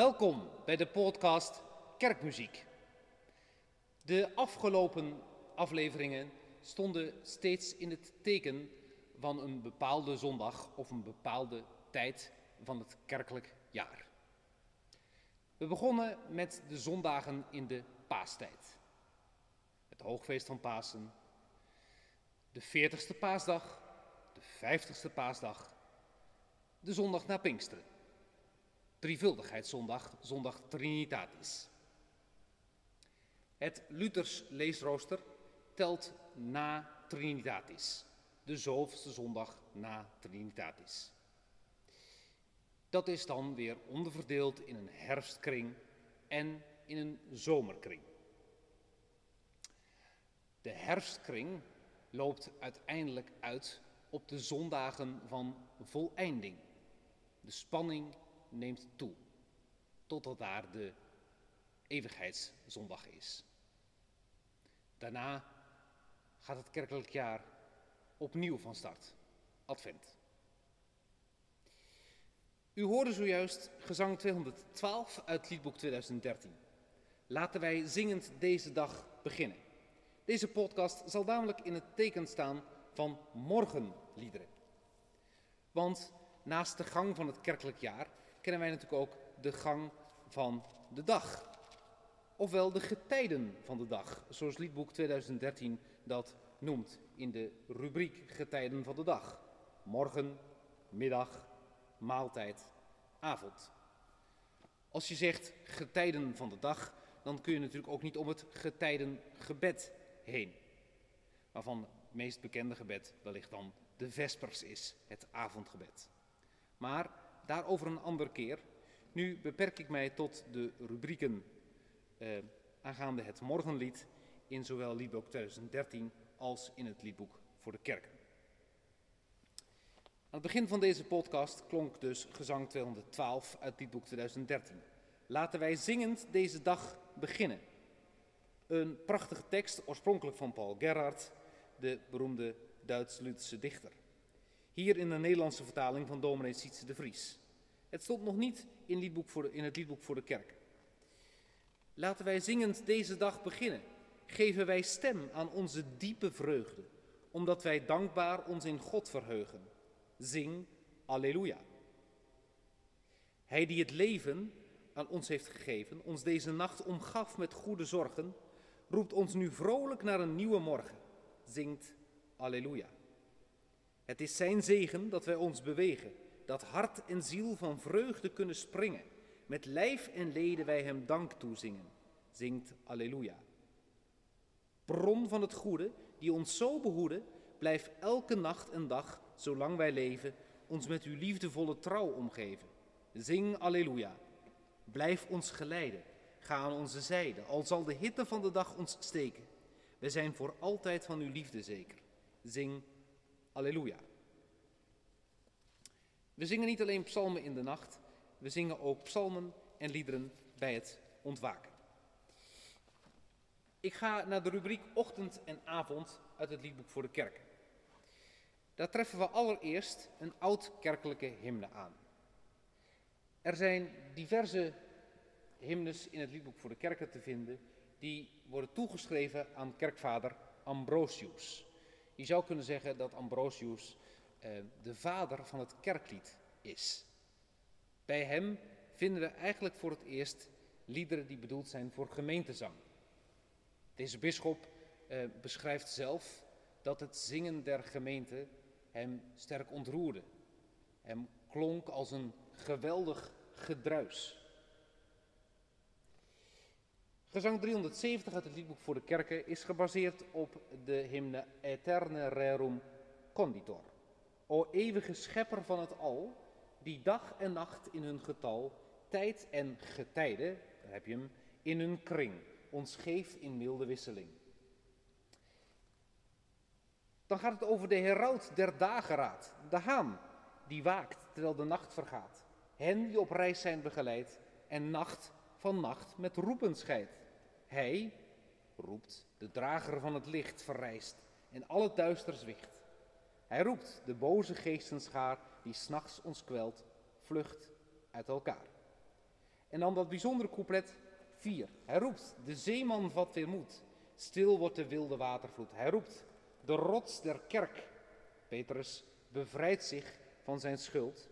Welkom bij de podcast Kerkmuziek. De afgelopen afleveringen stonden steeds in het teken van een bepaalde zondag of een bepaalde tijd van het kerkelijk jaar. We begonnen met de zondagen in de paastijd. Het hoogfeest van Pasen, de 40ste paasdag, de 50ste paasdag, de zondag na Pinksteren. Drievuldigheidszondag, zondag Trinitatis. Het Luthers leesrooster telt na Trinitatis, de zoveelste zondag na Trinitatis. Dat is dan weer onderverdeeld in een herfstkring en in een zomerkring. De herfstkring loopt uiteindelijk uit op de zondagen van voleinding. De spanning neemt toe, totdat daar de eeuwigheidszondag is. Daarna gaat het kerkelijk jaar opnieuw van start, Advent. U hoorde zojuist gezang 212 uit liedboek 2013. Laten wij zingend deze dag beginnen. Deze podcast zal namelijk in het teken staan van morgenliederen. Want naast de gang van het kerkelijk jaar kennen wij natuurlijk ook de gang van de dag. Ofwel de getijden van de dag, zoals liedboek 2013 dat noemt in de rubriek Getijden van de dag. Morgen, middag, maaltijd, avond. Als je zegt getijden van de dag, dan kun je natuurlijk ook niet om het getijdengebed heen. Waarvan het meest bekende gebed wellicht dan de vespers is, het avondgebed. Maar daarover een andere keer. Nu beperk ik mij tot de rubrieken eh, aangaande het morgenlied in zowel liedboek 2013 als in het liedboek voor de kerken. Aan het begin van deze podcast klonk dus gezang 212 uit liedboek 2013. Laten wij zingend deze dag beginnen. Een prachtige tekst, oorspronkelijk van Paul Gerhardt, de beroemde Duits-Lutherse dichter. Hier in de Nederlandse vertaling van dominee Sietse de Vries. Het stond nog niet in, liedboek voor in het liedboek voor de kerk. Laten wij zingend deze dag beginnen. Geven wij stem aan onze diepe vreugde, omdat wij dankbaar ons in God verheugen. Zing Alleluia. Hij die het leven aan ons heeft gegeven, ons deze nacht omgaf met goede zorgen, roept ons nu vrolijk naar een nieuwe morgen. Zingt Alleluia. Het is zijn zegen dat wij ons bewegen, dat hart en ziel van vreugde kunnen springen. Met lijf en leden wij hem dank toezingen. Zingt Alleluia. Bron van het goede, die ons zo behoede, blijf elke nacht en dag, zolang wij leven, ons met uw liefdevolle trouw omgeven. Zing Alleluia. Blijf ons geleiden. Ga aan onze zijde, al zal de hitte van de dag ons steken. We zijn voor altijd van uw liefde zeker. Zing Alleluia. We zingen niet alleen psalmen in de nacht, we zingen ook psalmen en liederen bij het ontwaken. Ik ga naar de rubriek ochtend en avond uit het liedboek voor de kerk. Daar treffen we allereerst een oud-kerkelijke hymne aan. Er zijn diverse hymnes in het liedboek voor de kerken te vinden die worden toegeschreven aan kerkvader Ambrosius. Je zou kunnen zeggen dat Ambrosius eh, de vader van het kerklied is. Bij hem vinden we eigenlijk voor het eerst liederen die bedoeld zijn voor gemeentezang. Deze bisschop eh, beschrijft zelf dat het zingen der gemeente hem sterk ontroerde. Hem klonk als een geweldig gedruis. Gezang 370 uit het liedboek voor de kerken is gebaseerd op de hymne Eterne Rerum Conditor. O eeuwige schepper van het al, die dag en nacht in hun getal, tijd en getijden, daar heb je hem, in hun kring, ons geeft in milde wisseling. Dan gaat het over de heraut der dageraad, de haan, die waakt terwijl de nacht vergaat. Hen die op reis zijn begeleid en nacht van nacht met roepen scheidt. Hij roept, de drager van het licht verrijst en al het duister zwicht. Hij roept de boze geestenschaar die s'nachts ons kwelt, vlucht uit elkaar. En dan dat bijzondere couplet 4. Hij roept, de zeeman vat weer moed. Stil wordt de wilde watervloed. Hij roept, de rots der kerk. Petrus bevrijdt zich van zijn schuld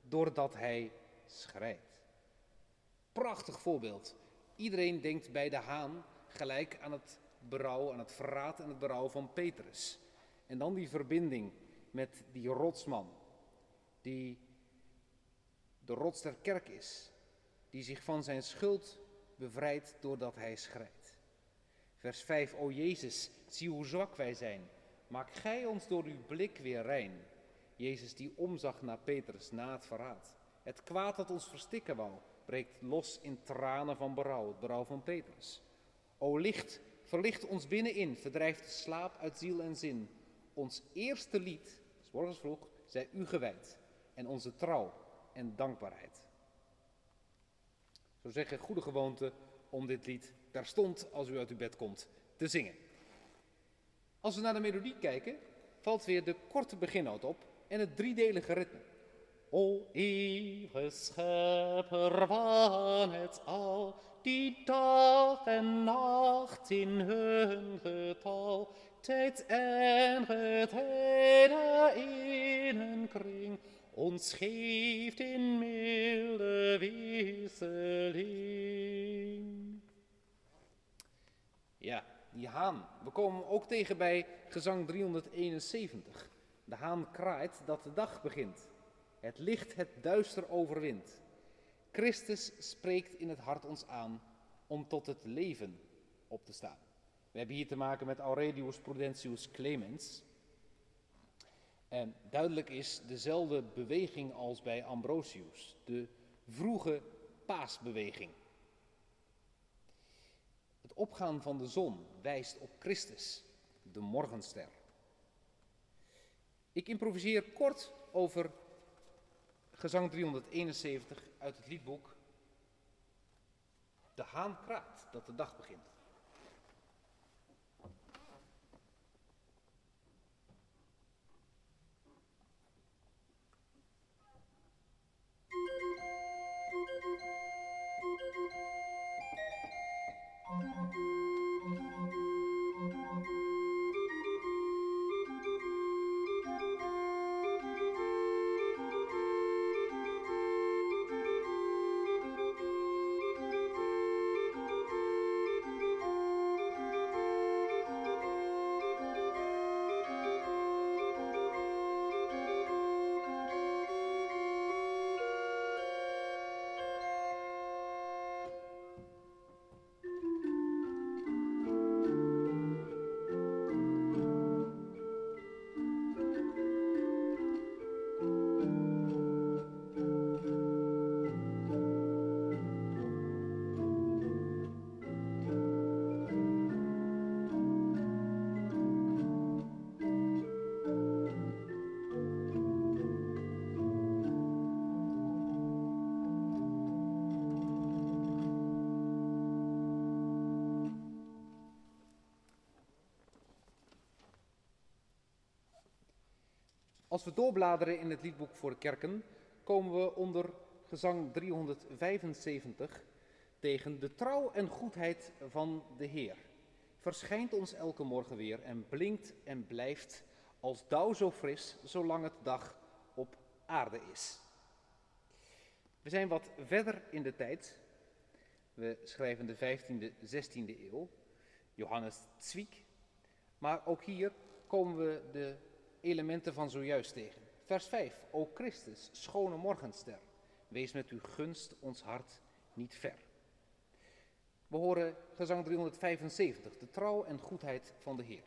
doordat hij schrijdt. Prachtig voorbeeld. Iedereen denkt bij de haan gelijk aan het berouw, aan het verraad en het berouw van Petrus. En dan die verbinding met die rotsman, die de rots der kerk is, die zich van zijn schuld bevrijdt doordat hij schrijdt. Vers 5, o Jezus, zie hoe zwak wij zijn. Maak gij ons door uw blik weer rein. Jezus die omzag naar Petrus na het verraad. Het kwaad dat ons verstikken wou, breekt los in tranen van berouw, het berouw van Petrus. O licht, verlicht ons binnenin, verdrijft slaap uit ziel en zin. Ons eerste lied, s morgens vroeg, zij u gewijd. En onze trouw en dankbaarheid. Zo zeggen goede gewoonte om dit lied terstond als u uit uw bed komt te zingen. Als we naar de melodie kijken, valt weer de korte beginnoot op en het driedelige ritme. O eeuwige schepper van het al, die dag en nacht in hun getal, tijd en getijden in een kring, ons geeft in milde wisseling. Ja, die haan. We komen ook tegen bij gezang 371. De haan kraait dat de dag begint. Het licht het duister overwint. Christus spreekt in het hart ons aan om tot het leven op te staan. We hebben hier te maken met Aurelius Prudentius Clemens. En duidelijk is dezelfde beweging als bij Ambrosius, de vroege paasbeweging. Het opgaan van de zon wijst op Christus, de morgenster. Ik improviseer kort over gezang 371 uit het liedboek De haan kraakt dat de dag begint. Als we doorbladeren in het liedboek voor kerken, komen we onder gezang 375 tegen de trouw en goedheid van de Heer. Verschijnt ons elke morgen weer en blinkt en blijft als dauw zo fris, zolang het dag op aarde is. We zijn wat verder in de tijd. We schrijven de 15e, 16e eeuw. Johannes Zwiek. Maar ook hier komen we de elementen van zojuist tegen. Vers 5. O Christus, schone morgenster, wees met uw gunst ons hart niet ver. We horen gezang 375, de trouw en goedheid van de Heer.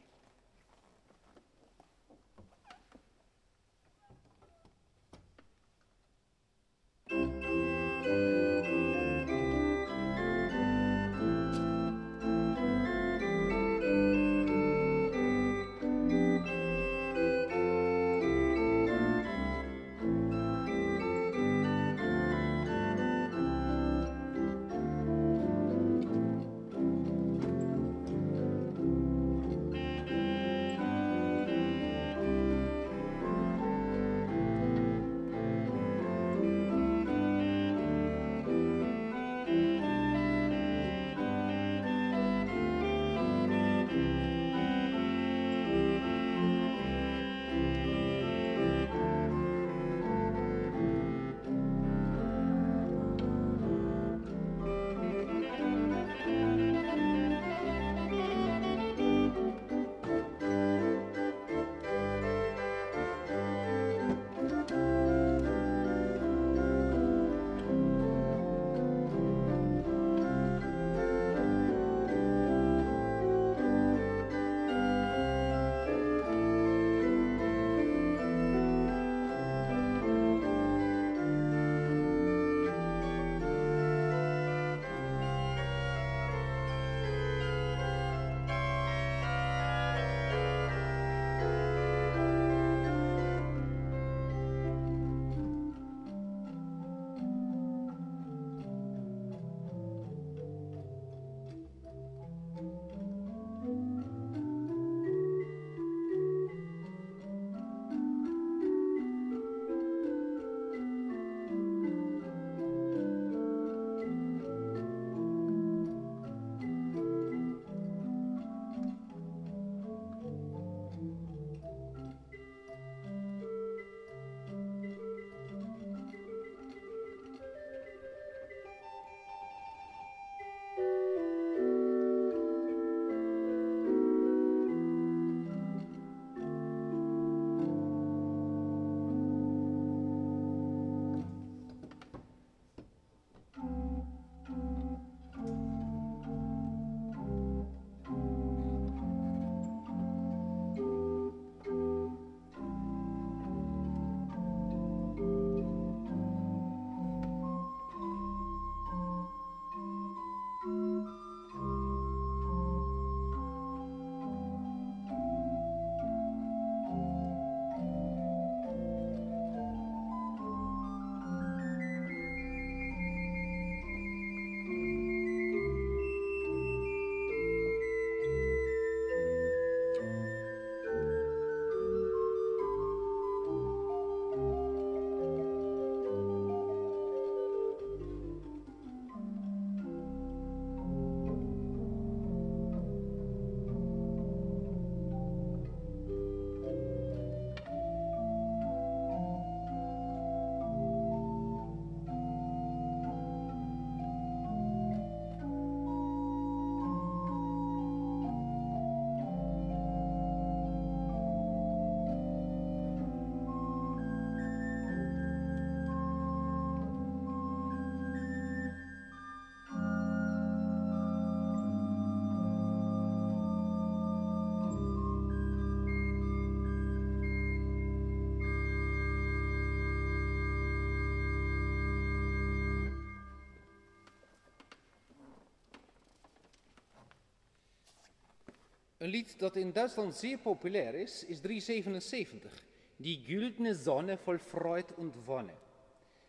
Een lied dat in Duitsland zeer populair is, is 377. Die güldene Sonne vol Freud und Wonne.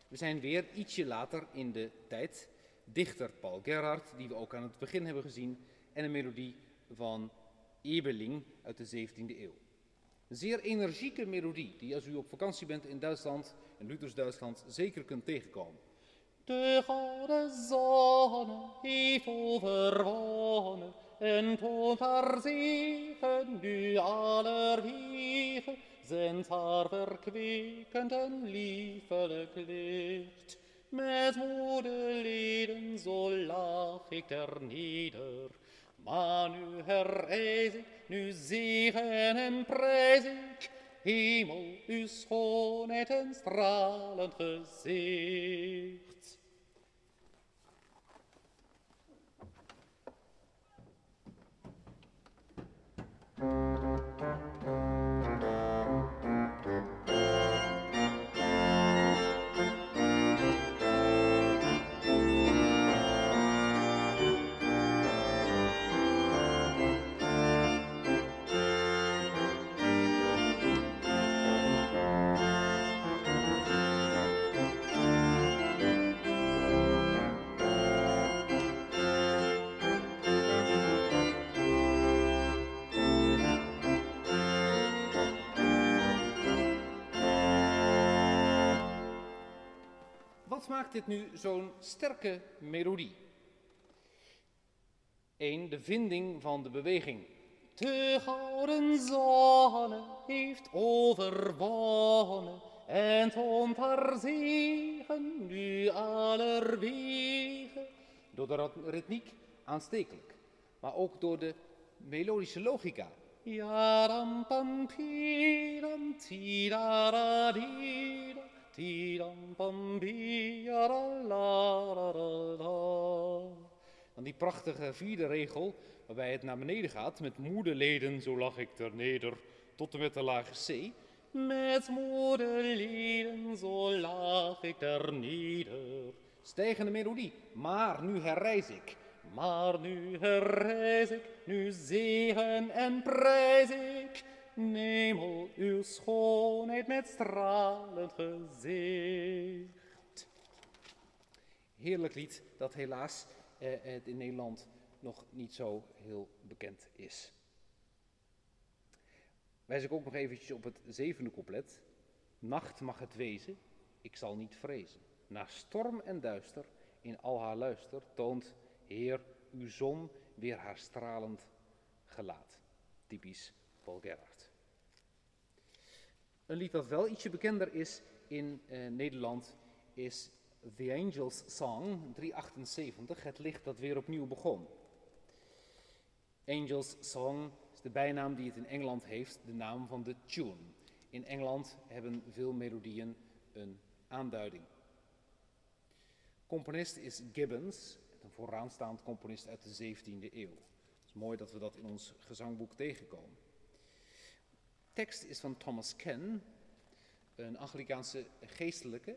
We zijn weer ietsje later in de tijd. Dichter Paul Gerhardt, die we ook aan het begin hebben gezien, en een melodie van Ebeling uit de 17e eeuw. Een zeer energieke melodie die als u op vakantie bent in Duitsland, in Luthers Duitsland, zeker kunt tegenkomen. De gouden zonne heeft overwonnen en toont haar zegen nu allerwege, zendt haar verkwekend en liefelijk licht. Met moede leden zo lach ik er neder, maar nu herreis ik, nu zegen en prijs ik, hemel, uw schoonheid en stralend gezicht. Wat maakt dit nu zo'n sterke melodie? Eén, de vinding van de beweging. De gouden zonne heeft overwonnen en toont haar zegen nu allerwege. Door de ritmiek aanstekelijk, maar ook door de melodische logica. Dida, tidam pam la la la. Dan die prachtige vierde regel, waarbij het naar beneden gaat met moede leden, zo lag ik ter neder, tot en met de lage C. Met moederlieden zo lach ik er neder. Stijgende melodie, maar nu herreis ik. Maar nu herreis ik, nu zegen en prijs ik. Nemel uw schoonheid met stralend gezicht. Heerlijk lied dat helaas eh, het in Nederland nog niet zo heel bekend is. Wijs ik ook nog eventjes op het zevende couplet. Nacht mag het wezen, ik zal niet vrezen. Na storm en duister, in al haar luister, toont Heer uw zon weer haar stralend gelaat. Typisch Paul. Een lied dat wel ietsje bekender is in eh, Nederland is The Angels Song 378, het licht dat weer opnieuw begon. Angels Song is de bijnaam die het in Engeland heeft, de naam van de tune. In Engeland hebben veel melodieën een aanduiding. Componist is Gibbons, een vooraanstaand componist uit de 17e eeuw. Het is mooi dat we dat in ons gezangboek tegenkomen. Tekst is van Thomas Ken, een Anglikaanse geestelijke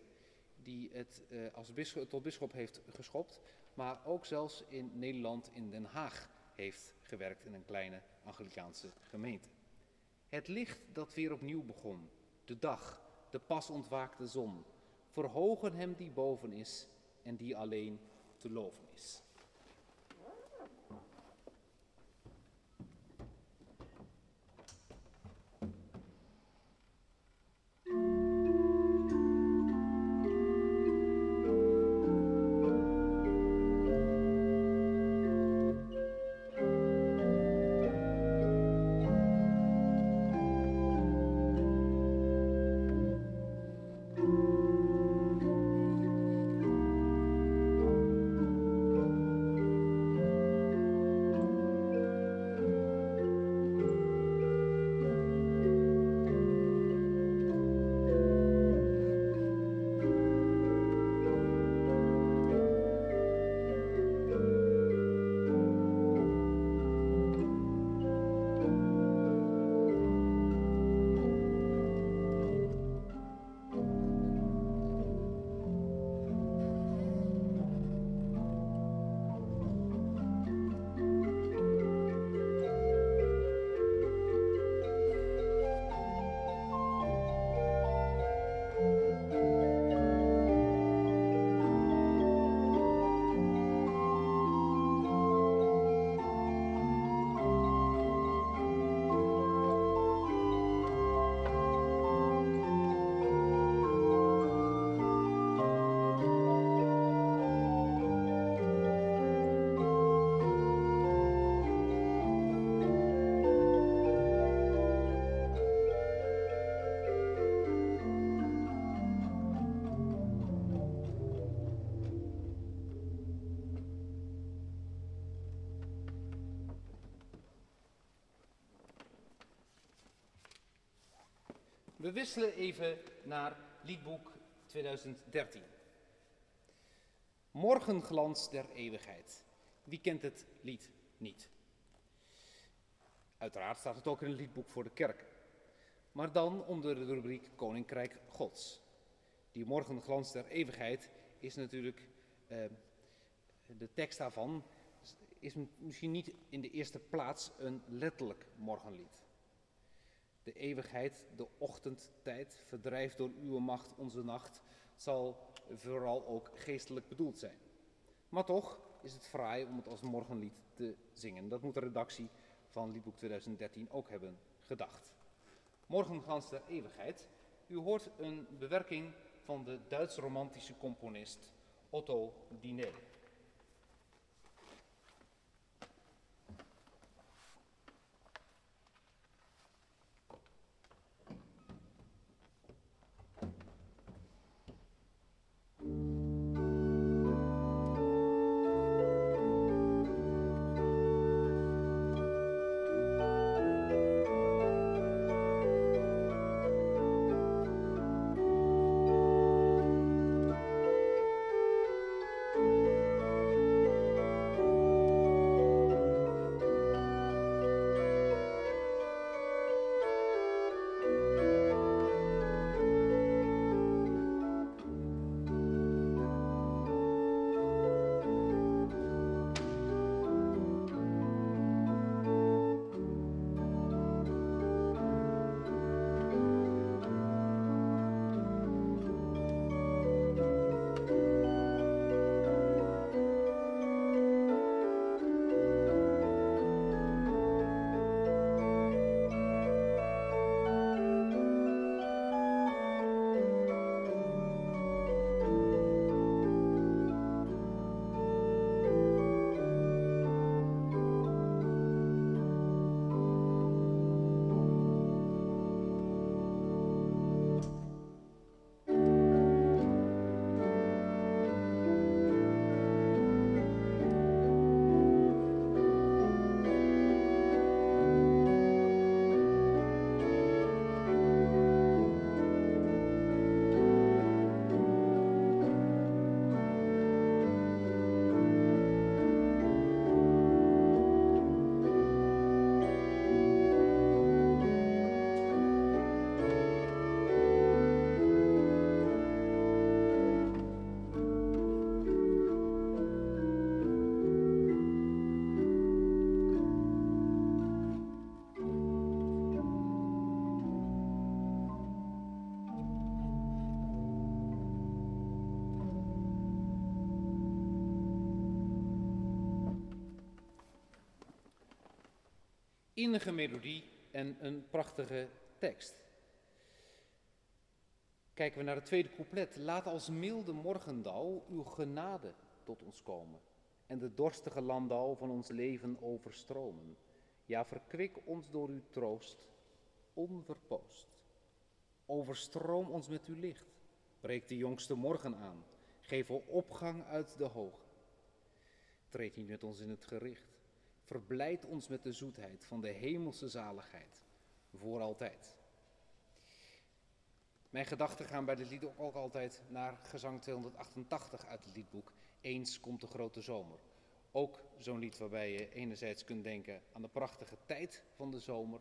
die het eh, als tot bisschop heeft geschopt, maar ook zelfs in Nederland in Den Haag heeft gewerkt in een kleine Anglikaanse gemeente. Het licht dat weer opnieuw begon, de dag, de pas ontwaakte zon, verhogen hem die boven is en die alleen te loven is. We wisselen even naar liedboek 2013. Morgenglans der eeuwigheid. Wie kent het lied niet? Uiteraard staat het ook in het liedboek voor de kerk. Maar dan onder de rubriek Koninkrijk Gods. Die morgenglans der eeuwigheid is natuurlijk, eh, de tekst daarvan is misschien niet in de eerste plaats een letterlijk morgenlied. De eeuwigheid, de ochtendtijd, verdrijft door uw macht onze nacht, zal vooral ook geestelijk bedoeld zijn. Maar toch is het fraai om het als morgenlied te zingen. Dat moet de redactie van Liedboek 2013 ook hebben gedacht. Morgenglans der eeuwigheid. U hoort een bewerking van de Duits-romantische componist Otto Diner. Innige melodie en een prachtige tekst. Kijken we naar het tweede couplet. Laat als milde morgendauw uw genade tot ons komen en de dorstige landauw van ons leven overstromen. Ja, verkwik ons door uw troost, onverpoost. Overstroom ons met uw licht. Breek de jongste morgen aan. Geef opgang uit de hoge. Treed niet met ons in het gericht. Verblijd ons met de zoetheid van de hemelse zaligheid, voor altijd. Mijn gedachten gaan bij dit lied ook altijd naar gezang 288 uit het liedboek Eens komt de grote zomer. Ook zo'n lied waarbij je enerzijds kunt denken aan de prachtige tijd van de zomer,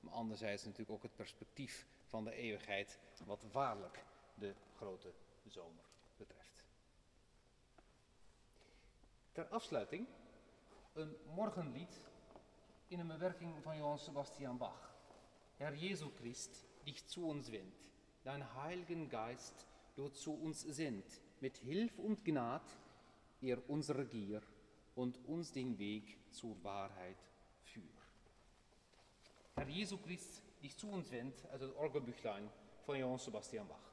maar anderzijds natuurlijk ook het perspectief van de eeuwigheid, wat waarlijk de grote zomer betreft. Ter afsluiting een morgenlied in een bewerking van Johann Sebastian Bach. Herr Jesu Christ, dich zu uns wendt, dein Heiligen Geist du zu uns sendt, mit Hilf und Gnad er unsere Gier und uns den Weg zur Wahrheit führ. Herr Jesu Christ, dich zu uns wendt, uit het orgelbüchlein van Johann Sebastian Bach.